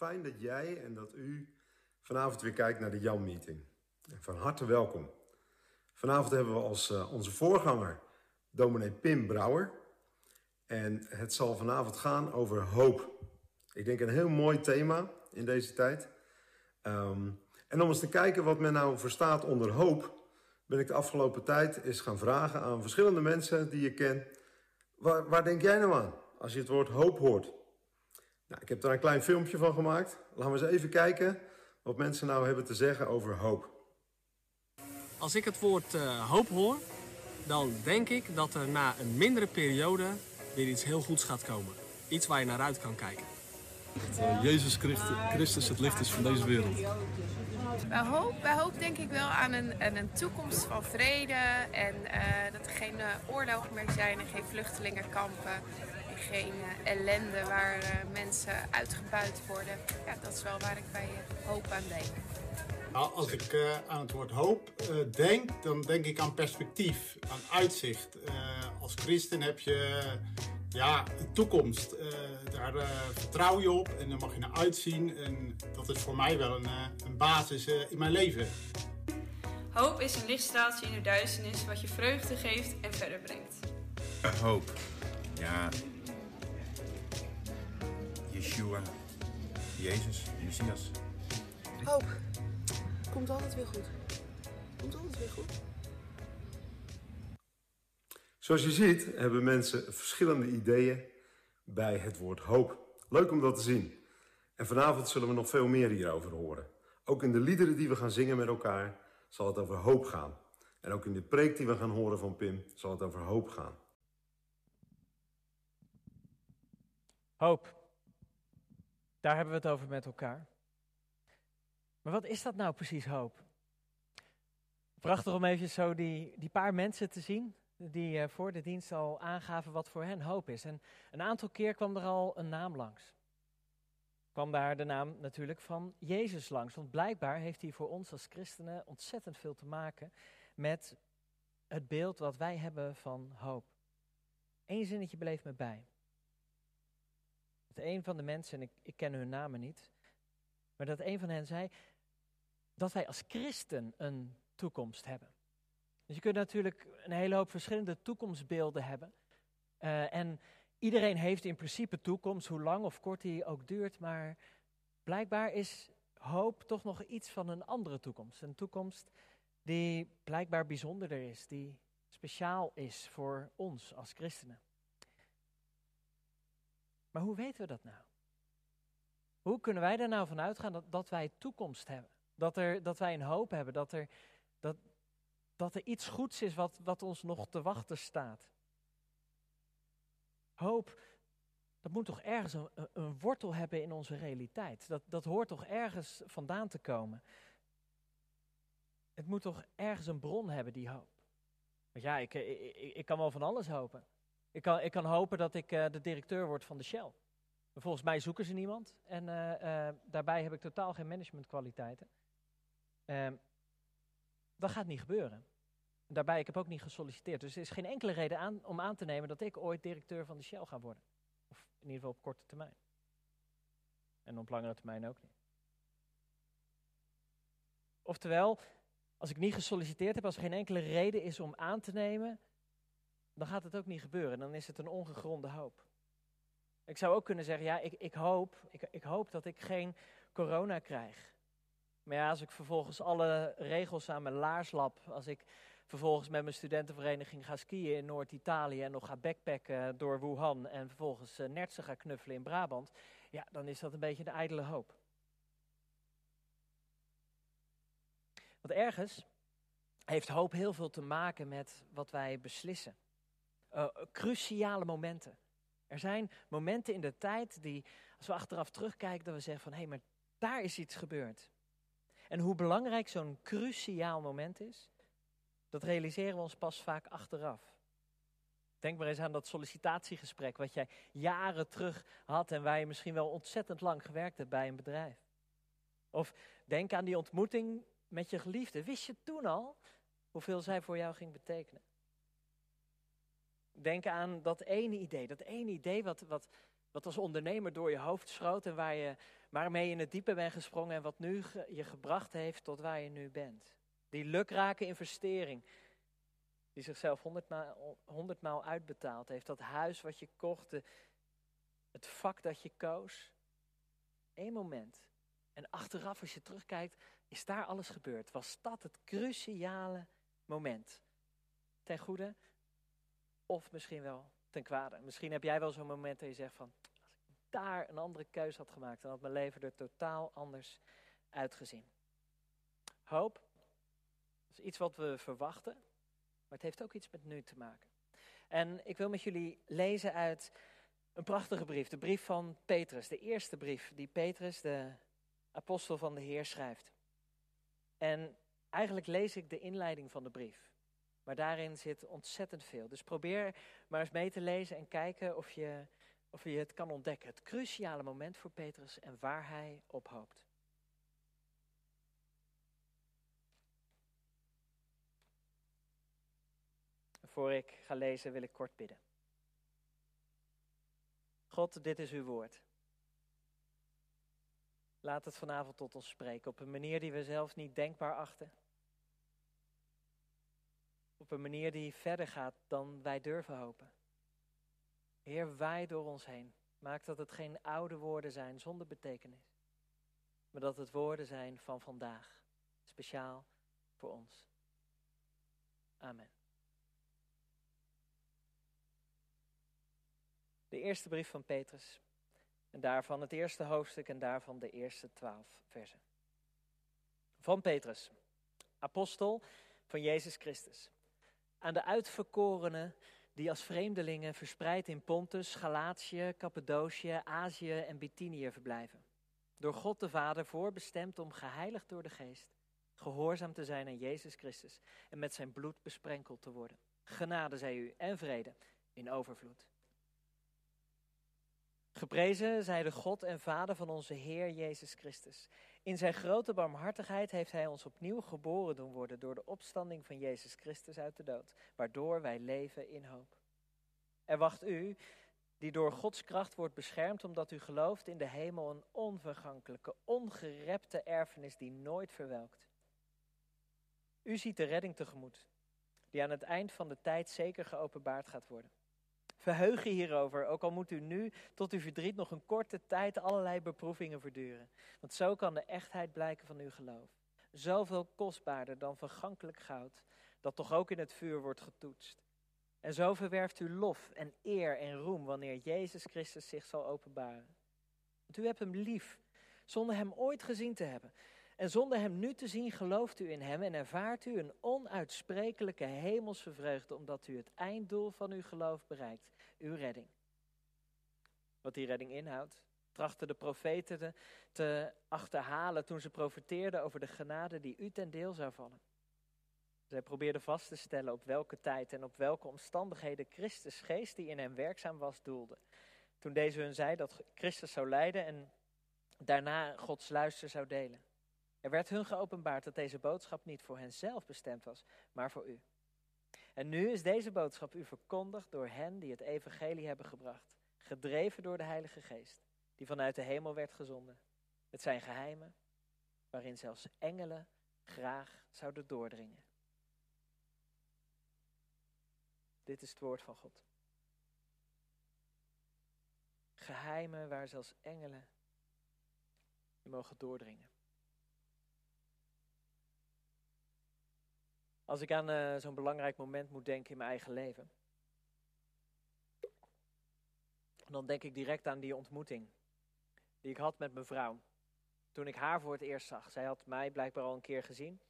Fijn dat jij en dat u vanavond weer kijkt naar de Jan Meeting. Van harte welkom. Vanavond hebben we als uh, onze voorganger dominee Pim Brouwer. En het zal vanavond gaan over hoop. Ik denk een heel mooi thema in deze tijd. Um, en om eens te kijken wat men nou verstaat onder hoop, ben ik de afgelopen tijd eens gaan vragen aan verschillende mensen die je ken. Waar, waar denk jij nou aan als je het woord hoop hoort? Nou, ik heb daar een klein filmpje van gemaakt. Laten we eens even kijken wat mensen nou hebben te zeggen over hoop. Als ik het woord uh, hoop hoor, dan denk ik dat er na een mindere periode weer iets heel goeds gaat komen. Iets waar je naar uit kan kijken. Uh, Jezus Christus het licht is van deze wereld. Wij hoop, wij hoop denk ik wel aan een, aan een toekomst van vrede en uh, dat er geen uh, oorlogen meer zijn en geen vluchtelingenkampen en geen uh, ellende waar mensen uitgebuit worden. Ja, dat is wel waar ik bij hoop aan denk. Nou, als ik aan het woord hoop denk, dan denk ik aan perspectief, aan uitzicht. als christen heb je ja, de toekomst. Uh, daar uh, vertrouw je op en daar mag je naar uitzien. En dat is voor mij wel een, uh, een basis in mijn leven. Hoop is een lichtstraaltje in de duisternis wat je vreugde geeft en verder brengt. Hoop. Ja. Yeshua. Jezus, Messias. Hoop. Komt altijd weer goed. Komt altijd weer goed. Zoals je ziet hebben mensen verschillende ideeën bij het woord hoop. Leuk om dat te zien. En vanavond zullen we nog veel meer hierover horen. Ook in de liederen die we gaan zingen met elkaar zal het over hoop gaan. En ook in de preek die we gaan horen van Pim zal het over hoop gaan. Hoop. Daar hebben we het over met elkaar. Maar wat is dat nou precies hoop? Prachtig om even zo die, die paar mensen te zien die uh, voor de dienst al aangaven wat voor hen hoop is. En een aantal keer kwam er al een naam langs. Kwam daar de naam natuurlijk van Jezus langs. Want blijkbaar heeft hij voor ons als christenen ontzettend veel te maken met het beeld wat wij hebben van hoop. Eén zinnetje bleef me bij. Dat een van de mensen, en ik, ik ken hun namen niet, maar dat een van hen zei dat wij als christen een toekomst hebben. Dus je kunt natuurlijk een hele hoop verschillende toekomstbeelden hebben. Uh, en iedereen heeft in principe toekomst, hoe lang of kort die ook duurt. Maar blijkbaar is hoop toch nog iets van een andere toekomst. Een toekomst die blijkbaar bijzonderder is, die speciaal is voor ons als christenen. Maar hoe weten we dat nou? Hoe kunnen wij er nou van uitgaan dat, dat wij toekomst hebben? Dat, er, dat wij een hoop hebben, dat, er, dat, dat er iets goeds is wat, wat ons nog te wachten staat. Hoop, dat moet toch ergens een, een, wortel hebben in onze realiteit. Dat, dat hoort toch ergens vandaan te komen. Het moet toch ergens een bron hebben, die hoop. Want ja, ik, ik, ik kan wel van alles hopen. Ik kan, ik kan hopen dat ik uh, de directeur word van de Shell. Volgens mij zoeken ze niemand. En uh, uh, daarbij heb ik totaal geen managementkwaliteiten. Ehm, dat gaat niet gebeuren. Daarbij, ik heb ook niet gesolliciteerd. Dus er is geen enkele reden aan, om aan te nemen dat ik ooit directeur van de Shell ga worden. Of in ieder geval op korte termijn. En op langere termijn ook niet. Oftewel, als ik niet gesolliciteerd heb, als er geen enkele reden is om aan te nemen, dan gaat het ook niet gebeuren. Dan is het een ongegronde hoop. Ik zou ook kunnen zeggen, ja, ik, ik, hoop, ik, ik hoop dat ik geen corona krijg. Maar ja, als ik vervolgens alle regels aan mijn laars lap, als ik vervolgens met mijn studentenvereniging ga skiën in Noord-Italië en nog ga backpacken door Wuhan en vervolgens uh, nertsen ga knuffelen in Brabant, ja, dan is dat een beetje de ijdele hoop. Want ergens heeft hoop heel veel te maken met wat wij beslissen. Uh, cruciale momenten. Er zijn momenten in de tijd die, als we achteraf terugkijken, dat we zeggen van hé, hey, maar daar is iets gebeurd. En hoe belangrijk zo'n cruciaal moment is, dat realiseren we ons pas vaak achteraf. Denk maar eens aan dat sollicitatiegesprek wat jij jaren terug had en waar je misschien wel ontzettend lang gewerkt hebt bij een bedrijf. Of denk aan die ontmoeting met je geliefde. Wist je toen al hoeveel zij voor jou ging betekenen? Denk aan dat ene idee, dat ene idee wat, wat, Wat als ondernemer door je hoofd schoot en waar je, waarmee je in het diepe bent gesprongen en wat nu je gebracht heeft tot waar je nu bent. Die lukrake investering die zichzelf honderdmaal, honderdmaal uitbetaald heeft. Dat huis wat je kocht, het vak dat je koos. Eén moment. En achteraf, als je terugkijkt, is daar alles gebeurd. Was dat het cruciale moment? Ten goede of misschien wel ten kwade. Misschien heb jij wel zo'n moment dat je zegt van, als ik daar een andere keuze had gemaakt, dan had mijn leven er totaal anders uitgezien. Hoop is iets wat we verwachten, maar het heeft ook iets met nu te maken. En ik wil met jullie lezen uit een prachtige brief, de brief van Petrus, de eerste brief die Petrus, de apostel van de Heer, schrijft. En eigenlijk lees ik de inleiding van de brief. Maar daarin zit ontzettend veel. Dus probeer maar eens mee te lezen en kijken of je, of je het kan ontdekken. Het cruciale moment voor Petrus en waar hij op hoopt. Voor ik ga lezen wil ik kort bidden. God, dit is uw woord. Laat het vanavond tot ons spreken op een manier die we zelf niet denkbaar achten. Op een manier die verder gaat dan wij durven hopen. Heer, waai door ons heen. Maak dat het geen oude woorden zijn zonder betekenis. Maar dat het woorden zijn van vandaag. Speciaal voor ons. Amen. De eerste brief van Petrus. En daarvan het eerste hoofdstuk en daarvan de eerste twaalf versen. Van Petrus, apostel van Jezus Christus aan de uitverkorenen die als vreemdelingen verspreid in Pontus, Galatië, Cappadocië, Azië en Bithynië verblijven. Door God de Vader voorbestemd om geheiligd door de Geest, gehoorzaam te zijn aan Jezus Christus en met zijn bloed besprenkeld te worden. Genade zij u en vrede in overvloed. Geprezen zij de God en Vader van onze Heer Jezus Christus. In zijn grote barmhartigheid heeft hij ons opnieuw geboren doen worden door de opstanding van Jezus Christus uit de dood, waardoor wij leven in hoop. Er wacht u, die door Gods kracht wordt beschermd omdat u gelooft in de hemel een onvergankelijke, ongerepte erfenis die nooit verwelkt. U ziet de redding tegemoet, die aan het eind van de tijd zeker geopenbaard gaat worden. Verheug je hierover, ook al moet u nu tot uw verdriet nog een korte tijd allerlei beproevingen verduren. Want zo kan de echtheid blijken van uw geloof. Zoveel kostbaarder dan vergankelijk goud, dat toch ook in het vuur wordt getoetst. En zo verwerft u lof en eer en roem wanneer Jezus Christus zich zal openbaren. Want u hebt hem lief, zonder hem ooit gezien te hebben. En zonder hem nu te zien, gelooft u in hem en ervaart u een onuitsprekelijke hemelse vreugde, omdat u het einddoel van uw geloof bereikt, uw redding. Wat die redding inhoudt, trachten de profeten te achterhalen toen ze profeteerden over de genade die u ten deel zou vallen. Zij probeerden vast te stellen op welke tijd en op welke omstandigheden Christus geest die in hem werkzaam was doelde. Toen deze hun zei dat Christus zou lijden en daarna Gods luister zou delen. Er werd hun geopenbaard dat deze boodschap niet voor henzelf bestemd was, maar voor u. En nu is deze boodschap u verkondigd door hen die het evangelie hebben gebracht, gedreven door de Heilige Geest, die vanuit de hemel werd gezonden. Het zijn geheimen waarin zelfs engelen graag zouden doordringen. Dit is het woord van God. Geheimen waar zelfs engelen mogen doordringen. Als ik aan uh, zo'n belangrijk moment moet denken in mijn eigen leven, dan denk ik direct aan die ontmoeting die ik had met mijn vrouw. Toen ik haar voor het eerst zag. Zij had mij blijkbaar al een keer gezien,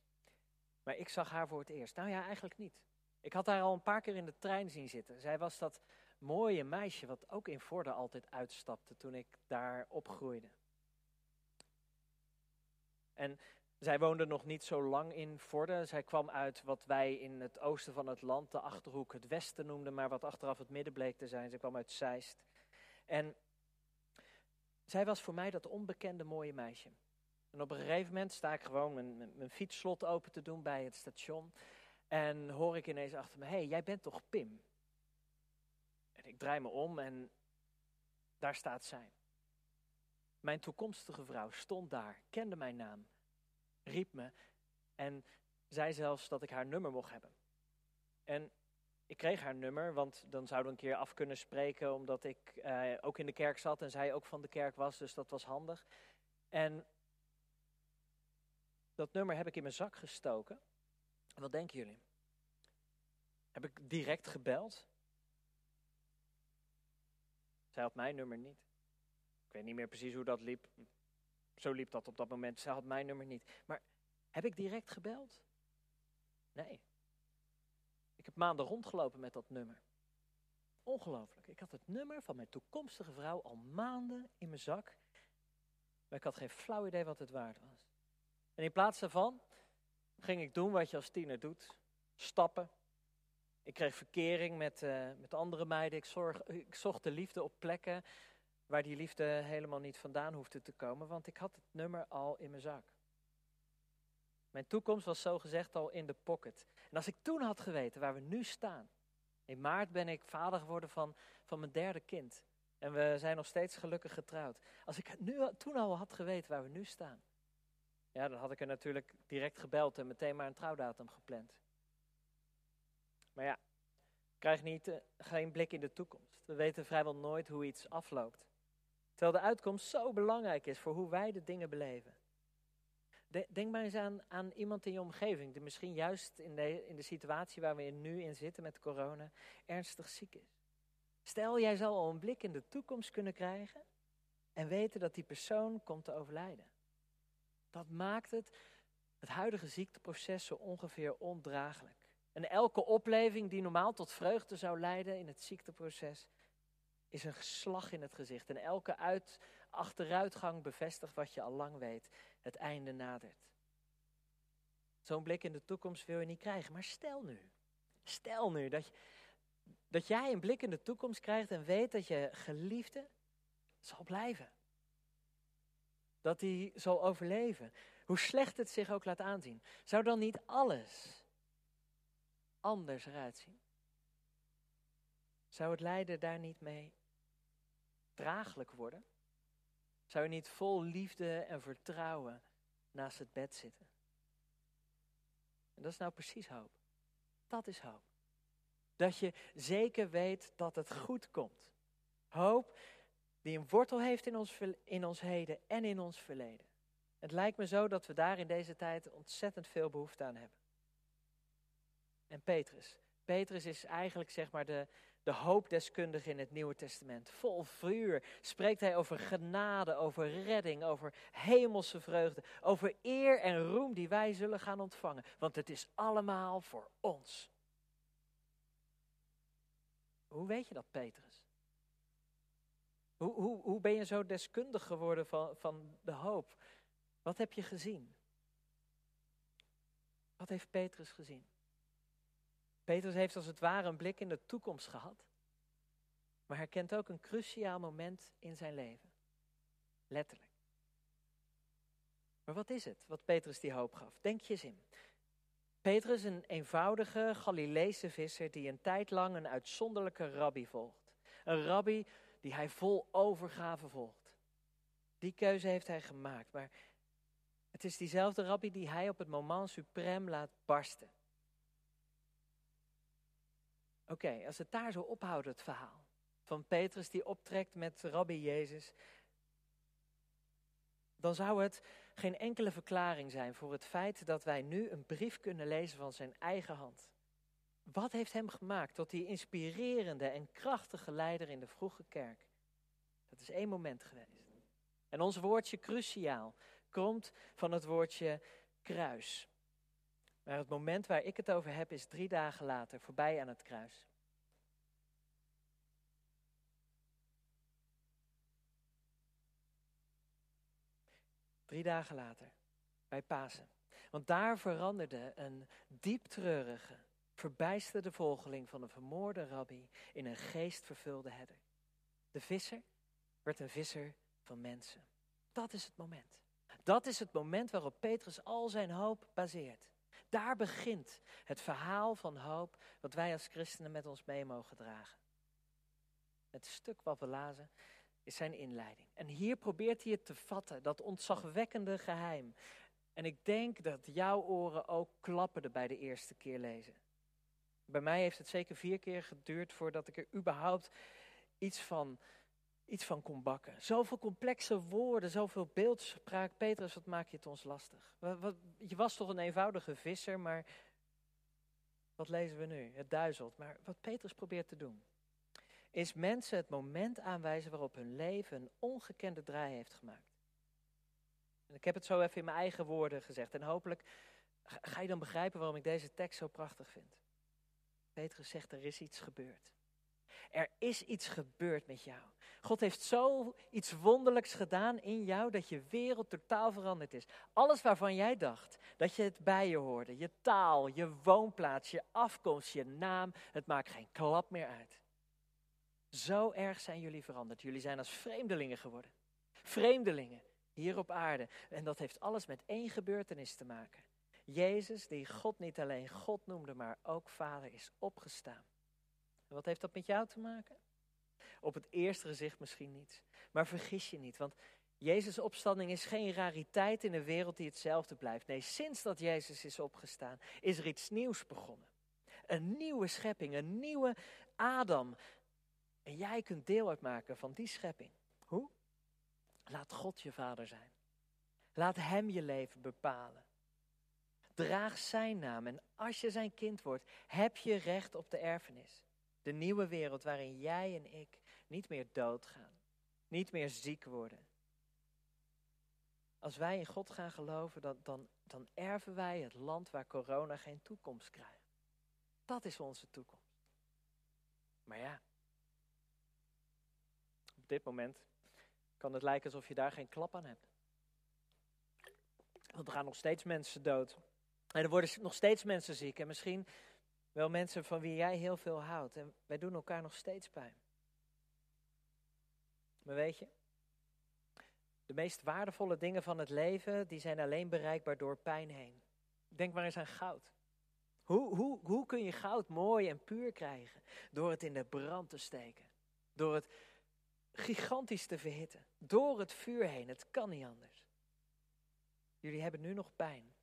maar ik zag haar voor het eerst. Nou ja, eigenlijk niet. Ik had haar al een paar keer in de trein zien zitten. Zij was dat mooie meisje wat ook in Vorden altijd uitstapte toen ik daar opgroeide. En zij woonde nog niet zo lang in Vorden. Zij kwam uit wat wij in het oosten van het land, de Achterhoek, het westen noemden, maar wat achteraf het midden bleek te zijn. Ze kwam uit Zeist. En zij was voor mij dat onbekende mooie meisje. En op een gegeven moment sta ik gewoon mijn, mijn fietsslot open te doen bij het station. En hoor ik ineens achter me, hé, hey, jij bent toch Pim? En ik draai me om en Daar staat zij. Mijn toekomstige vrouw stond daar, kende mijn naam, riep me en zei zelfs dat ik haar nummer mocht hebben. En ik kreeg haar nummer, want dan zouden we een keer af kunnen spreken, omdat ik eh, ook in de kerk zat en zij ook van de kerk was, dus dat was handig. En dat nummer heb ik in mijn zak gestoken. Wat denken jullie? Heb ik direct gebeld? Zij had mijn nummer niet. Ik weet niet meer precies hoe dat liep. Zo liep dat op dat moment. Zij had mijn nummer niet. Maar heb ik direct gebeld? Nee. Ik heb maanden rondgelopen met dat nummer. Ongelooflijk. Ik had het nummer van mijn toekomstige vrouw al maanden in mijn zak. Maar ik had geen flauw idee wat het waard was. En in plaats daarvan ging ik doen wat je als tiener doet: stappen. Ik kreeg verkering met, uh, met andere meiden. Ik, ik zocht de liefde op plekken waar die liefde helemaal niet vandaan hoefde te komen, want ik had het nummer al in mijn zak. Mijn toekomst was zo gezegd al in de pocket. En als ik toen had geweten waar we nu staan. In maart ben ik vader geworden van, van mijn derde kind. En we zijn nog steeds gelukkig getrouwd. Als ik nu, toen al had geweten waar we nu staan. Ja, dan had ik er natuurlijk direct gebeld en meteen maar een trouwdatum gepland. Maar ja, ik krijg niet, uh, geen blik in de toekomst. We weten vrijwel nooit hoe iets afloopt. Terwijl de uitkomst zo belangrijk is voor hoe wij de dingen beleven. Denk maar eens aan, aan iemand in je omgeving die misschien juist in de, in de situatie waar we nu in zitten met corona ernstig ziek is. Stel, jij zou al een blik in de toekomst kunnen krijgen en weten dat die persoon komt te overlijden. Dat maakt het, het huidige ziekteproces zo ongeveer ondraaglijk. En elke opleving die normaal tot vreugde zou leiden in het ziekteproces, is een slag in het gezicht. En elke uit, achteruitgang bevestigt wat je al lang weet. Het einde nadert. Zo'n blik in de toekomst wil je niet krijgen. Maar stel nu, stel nu dat, je, dat jij een blik in de toekomst krijgt en weet dat je geliefde zal blijven. Dat hij zal overleven. Hoe slecht het zich ook laat aanzien. Zou dan niet alles anders eruit zien? Zou het lijden daar niet mee draaglijk worden? Zou je niet vol liefde en vertrouwen naast het bed zitten? En dat is nou precies hoop. Dat is hoop. Dat je zeker weet dat het goed komt. Hoop die een wortel heeft in ons, in ons heden en in ons verleden. Het lijkt me zo dat we daar in deze tijd ontzettend veel behoefte aan hebben. En Petrus. Petrus is eigenlijk zeg maar de, de hoopdeskundige in het Nieuwe Testament. Vol vuur spreekt hij over genade, over redding, over hemelse vreugde, over eer en roem die wij zullen gaan ontvangen. Want het is allemaal voor ons. Hoe weet je dat, Petrus? Hoe, hoe, hoe ben je zo deskundig geworden van, van de hoop? Wat heb je gezien? Wat heeft Petrus gezien? Petrus heeft als het ware een blik in de toekomst gehad. Maar hij kent ook een cruciaal moment in zijn leven. Letterlijk. Maar wat is het wat Petrus die hoop gaf? Denk je eens in. Petrus een eenvoudige Galileese visser die een tijd lang een uitzonderlijke rabbi volgt. Een rabbi die hij vol overgave volgt. Die keuze heeft hij gemaakt, maar het is diezelfde rabbi die hij op het moment suprem laat barsten. Oké, als het daar zo ophoudt, het verhaal van Petrus die optrekt met Rabbi Jezus, dan zou het geen enkele verklaring zijn voor het feit dat wij nu een brief kunnen lezen van zijn eigen hand. Wat heeft hem gemaakt tot die inspirerende en krachtige leider in de vroege kerk? Dat is één moment geweest. En ons woordje cruciaal komt van het woordje kruis. Maar het moment waar ik het over heb is drie dagen later, voorbij aan het kruis. Drie dagen later, bij Pasen. Want daar veranderde een dieptreurige, verbijsterde volgeling van een vermoorde rabbi in een geestvervulde herder. De visser werd een visser van mensen. Dat is het moment. Dat is het moment waarop Petrus al zijn hoop baseert. Daar begint het verhaal van hoop wat wij als christenen met ons mee mogen dragen. Het stuk wat we lazen is zijn inleiding. En hier probeert hij het te vatten, dat ontzagwekkende geheim. En ik denk dat jouw oren ook klapperden bij de eerste keer lezen. Bij mij heeft het zeker vier keer geduurd voordat ik er überhaupt iets van, iets van kon bakken. Zoveel complexe woorden, zoveel beeldspraak. Petrus, wat maak je het ons lastig? Wat, je was toch een eenvoudige visser, maar wat lezen we nu? Het duizelt. Maar wat Petrus probeert te doen, is mensen het moment aanwijzen waarop hun leven een ongekende draai heeft gemaakt. En ik heb het zo even in mijn eigen woorden gezegd. En hopelijk ga je dan begrijpen waarom ik deze tekst zo prachtig vind. Petrus zegt, er is iets gebeurd. Er is iets gebeurd met jou. God heeft zo iets wonderlijks gedaan in jou dat je wereld totaal veranderd is. Alles waarvan jij dacht dat je het bij je hoorde, je taal, je woonplaats, je afkomst, je naam, het maakt geen klap meer uit. Zo erg zijn jullie veranderd. Jullie zijn als vreemdelingen geworden. Vreemdelingen hier op aarde. En dat heeft alles met één gebeurtenis te maken. Jezus, die God niet alleen God noemde, maar ook Vader, is opgestaan. En wat heeft dat met jou te maken? Op het eerste gezicht misschien niet. Maar vergis je niet, want Jezus' opstanding is geen rariteit in een wereld die hetzelfde blijft. Nee, sinds dat Jezus is opgestaan, is er iets nieuws begonnen. Een nieuwe schepping, een nieuwe Adam. En jij kunt deel uitmaken van die schepping. Hoe? Laat God je vader zijn. Laat Hem je leven bepalen. Draag Zijn naam en als je Zijn kind wordt, heb je recht op de erfenis. De nieuwe wereld waarin jij en ik niet meer doodgaan, niet meer ziek worden. Als wij in God gaan geloven, dan, dan, dan erven wij het land waar corona geen toekomst krijgt. Dat is onze toekomst. Maar ja, op dit moment kan het lijken alsof je daar geen klap aan hebt. Want er gaan nog steeds mensen dood. En er worden nog steeds mensen ziek. En misschien wel mensen van wie jij heel veel houdt. En wij doen elkaar nog steeds pijn. Maar weet je, de meest waardevolle dingen van het leven, die zijn alleen bereikbaar door pijn heen. Denk maar eens aan goud. Hoe, hoe, hoe kun je goud mooi en puur krijgen? Door het in de brand te steken. Door het gigantisch te verhitten. Door het vuur heen. Het kan niet anders. Jullie hebben nu nog pijn.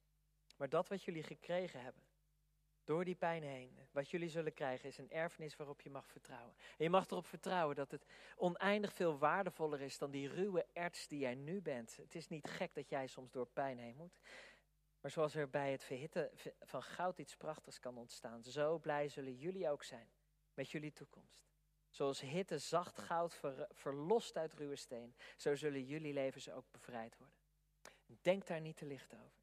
Maar dat wat jullie gekregen hebben, door die pijn heen, wat jullie zullen krijgen, is een erfenis waarop je mag vertrouwen. En je mag erop vertrouwen dat het oneindig veel waardevoller is dan die ruwe erts die jij nu bent. Het is niet gek dat jij soms door pijn heen moet. Maar zoals er bij het verhitten van goud iets prachtigs kan ontstaan, zo blij zullen jullie ook zijn met jullie toekomst. Zoals hitte zacht goud verlost uit ruwe steen, zo zullen jullie levens ook bevrijd worden. Denk daar niet te licht over.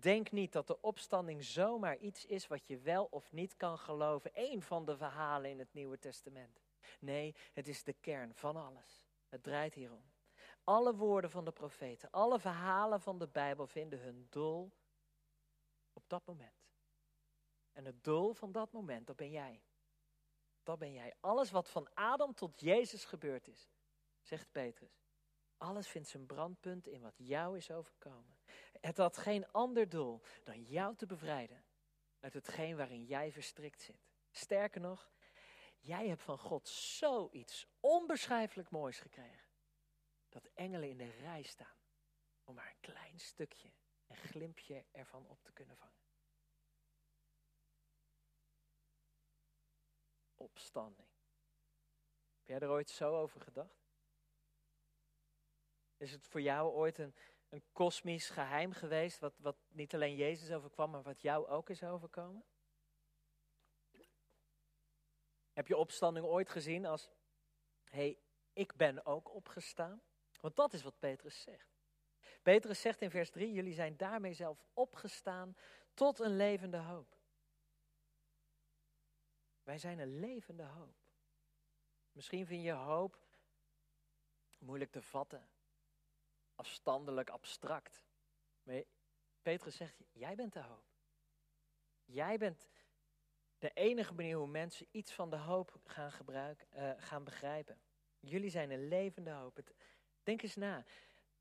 Denk niet dat de opstanding zomaar iets is wat je wel of niet kan geloven. Eén van de verhalen in het Nieuwe Testament. Nee, het is de kern van alles. Het draait hierom. Alle woorden van de profeten, alle verhalen van de Bijbel vinden hun doel op dat moment. En het doel van dat moment, dat ben jij. Dat ben jij. Alles wat van Adam tot Jezus gebeurd is, zegt Petrus. Alles vindt zijn brandpunt in wat jou is overkomen. Het had geen ander doel dan jou te bevrijden uit hetgeen waarin jij verstrikt zit. Sterker nog, jij hebt van God zoiets onbeschrijfelijk moois gekregen. Dat engelen in de rij staan om maar een klein stukje, een glimpje ervan op te kunnen vangen. Opstanding. Heb jij er ooit zo over gedacht? Is het voor jou ooit een, een kosmisch geheim geweest, wat, wat niet alleen Jezus overkwam, maar wat jou ook is overkomen? Heb je opstanding ooit gezien als, hé, hey, ik ben ook opgestaan? Want dat is wat Petrus zegt. Petrus zegt in vers 3, jullie zijn daarmee zelf opgestaan tot een levende hoop. Wij zijn een levende hoop. Misschien vind je hoop moeilijk te vatten afstandelijk, abstract. Maar Petrus zegt, jij bent de hoop. Jij bent de enige manier hoe mensen iets van de hoop gaan, gebruiken, uh, gaan begrijpen. Jullie zijn een levende hoop. Denk eens na.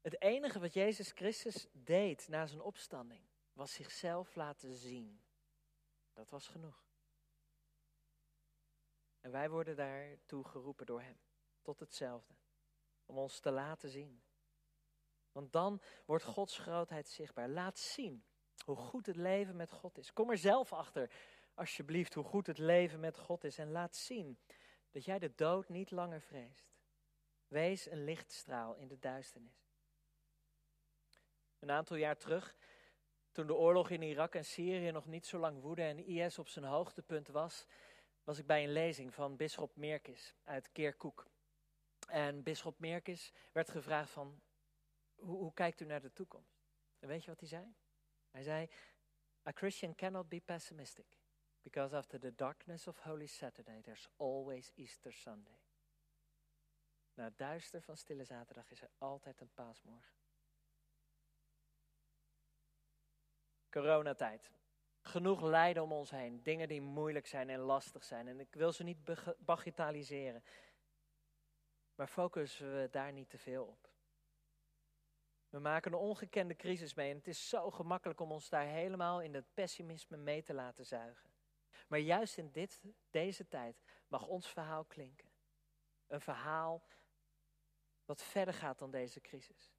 Het enige wat Jezus Christus deed na zijn opstanding was zichzelf laten zien. Dat was genoeg. En wij worden daartoe geroepen door Hem. Tot hetzelfde. om ons te laten zien. Want dan wordt Gods grootheid zichtbaar. Laat zien hoe goed het leven met God is. Kom er zelf achter, alsjeblieft, hoe goed het leven met God is. En laat zien dat jij de dood niet langer vreest. Wees een lichtstraal in de duisternis. Een aantal jaar terug, toen de oorlog in Irak en Syrië nog niet zo lang woedde en IS op zijn hoogtepunt was, was ik bij een lezing van bisschop Merkis uit Kirkuk. En bisschop Merkis werd gevraagd van, hoe, hoe kijkt u naar de toekomst? En weet je wat hij zei? Hij zei, a Christian cannot be pessimistic, because after the darkness of Holy Saturday, there's always Easter Sunday. Na het duister van Stille Zaterdag is er altijd een paasmorgen. Coronatijd. Genoeg lijden om ons heen. Dingen die moeilijk zijn en lastig zijn. En ik wil ze niet bagatelliseren. Maar focussen we daar niet te veel op. We maken een ongekende crisis mee en het is zo gemakkelijk om ons daar helemaal in het pessimisme mee te laten zuigen. Maar juist in dit, deze tijd mag ons verhaal klinken. Een verhaal wat verder gaat dan deze crisis.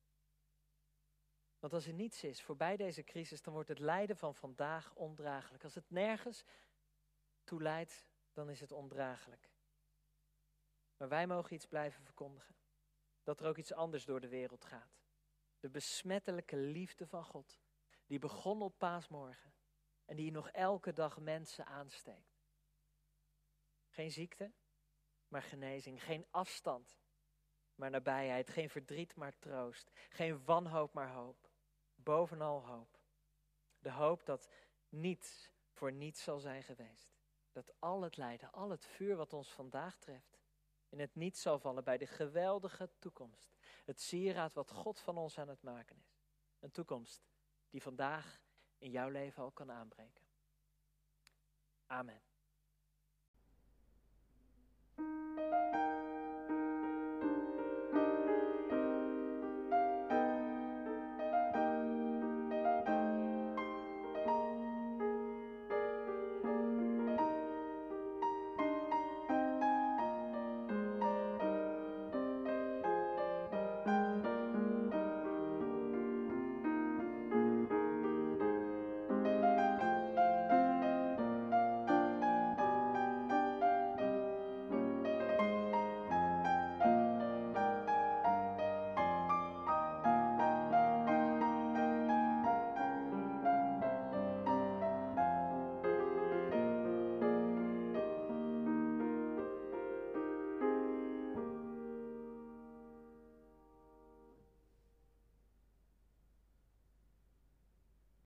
Want als er niets is voorbij deze crisis, dan wordt het lijden van vandaag ondraaglijk. Als het nergens toe leidt, dan is het ondraaglijk. Maar wij mogen iets blijven verkondigen. Dat er ook iets anders door de wereld gaat. De besmettelijke liefde van God, die begon op paasmorgen en die nog elke dag mensen aansteekt. Geen ziekte, maar genezing. Geen afstand, maar nabijheid. Geen verdriet, maar troost. Geen wanhoop, maar hoop. Bovenal hoop. De hoop dat niets voor niets zal zijn geweest. Dat al het lijden, al het vuur wat ons vandaag treft, in het niet zal vallen bij de geweldige toekomst. Het sieraad wat God van ons aan het maken is. Een toekomst die vandaag in jouw leven al kan aanbreken. Amen.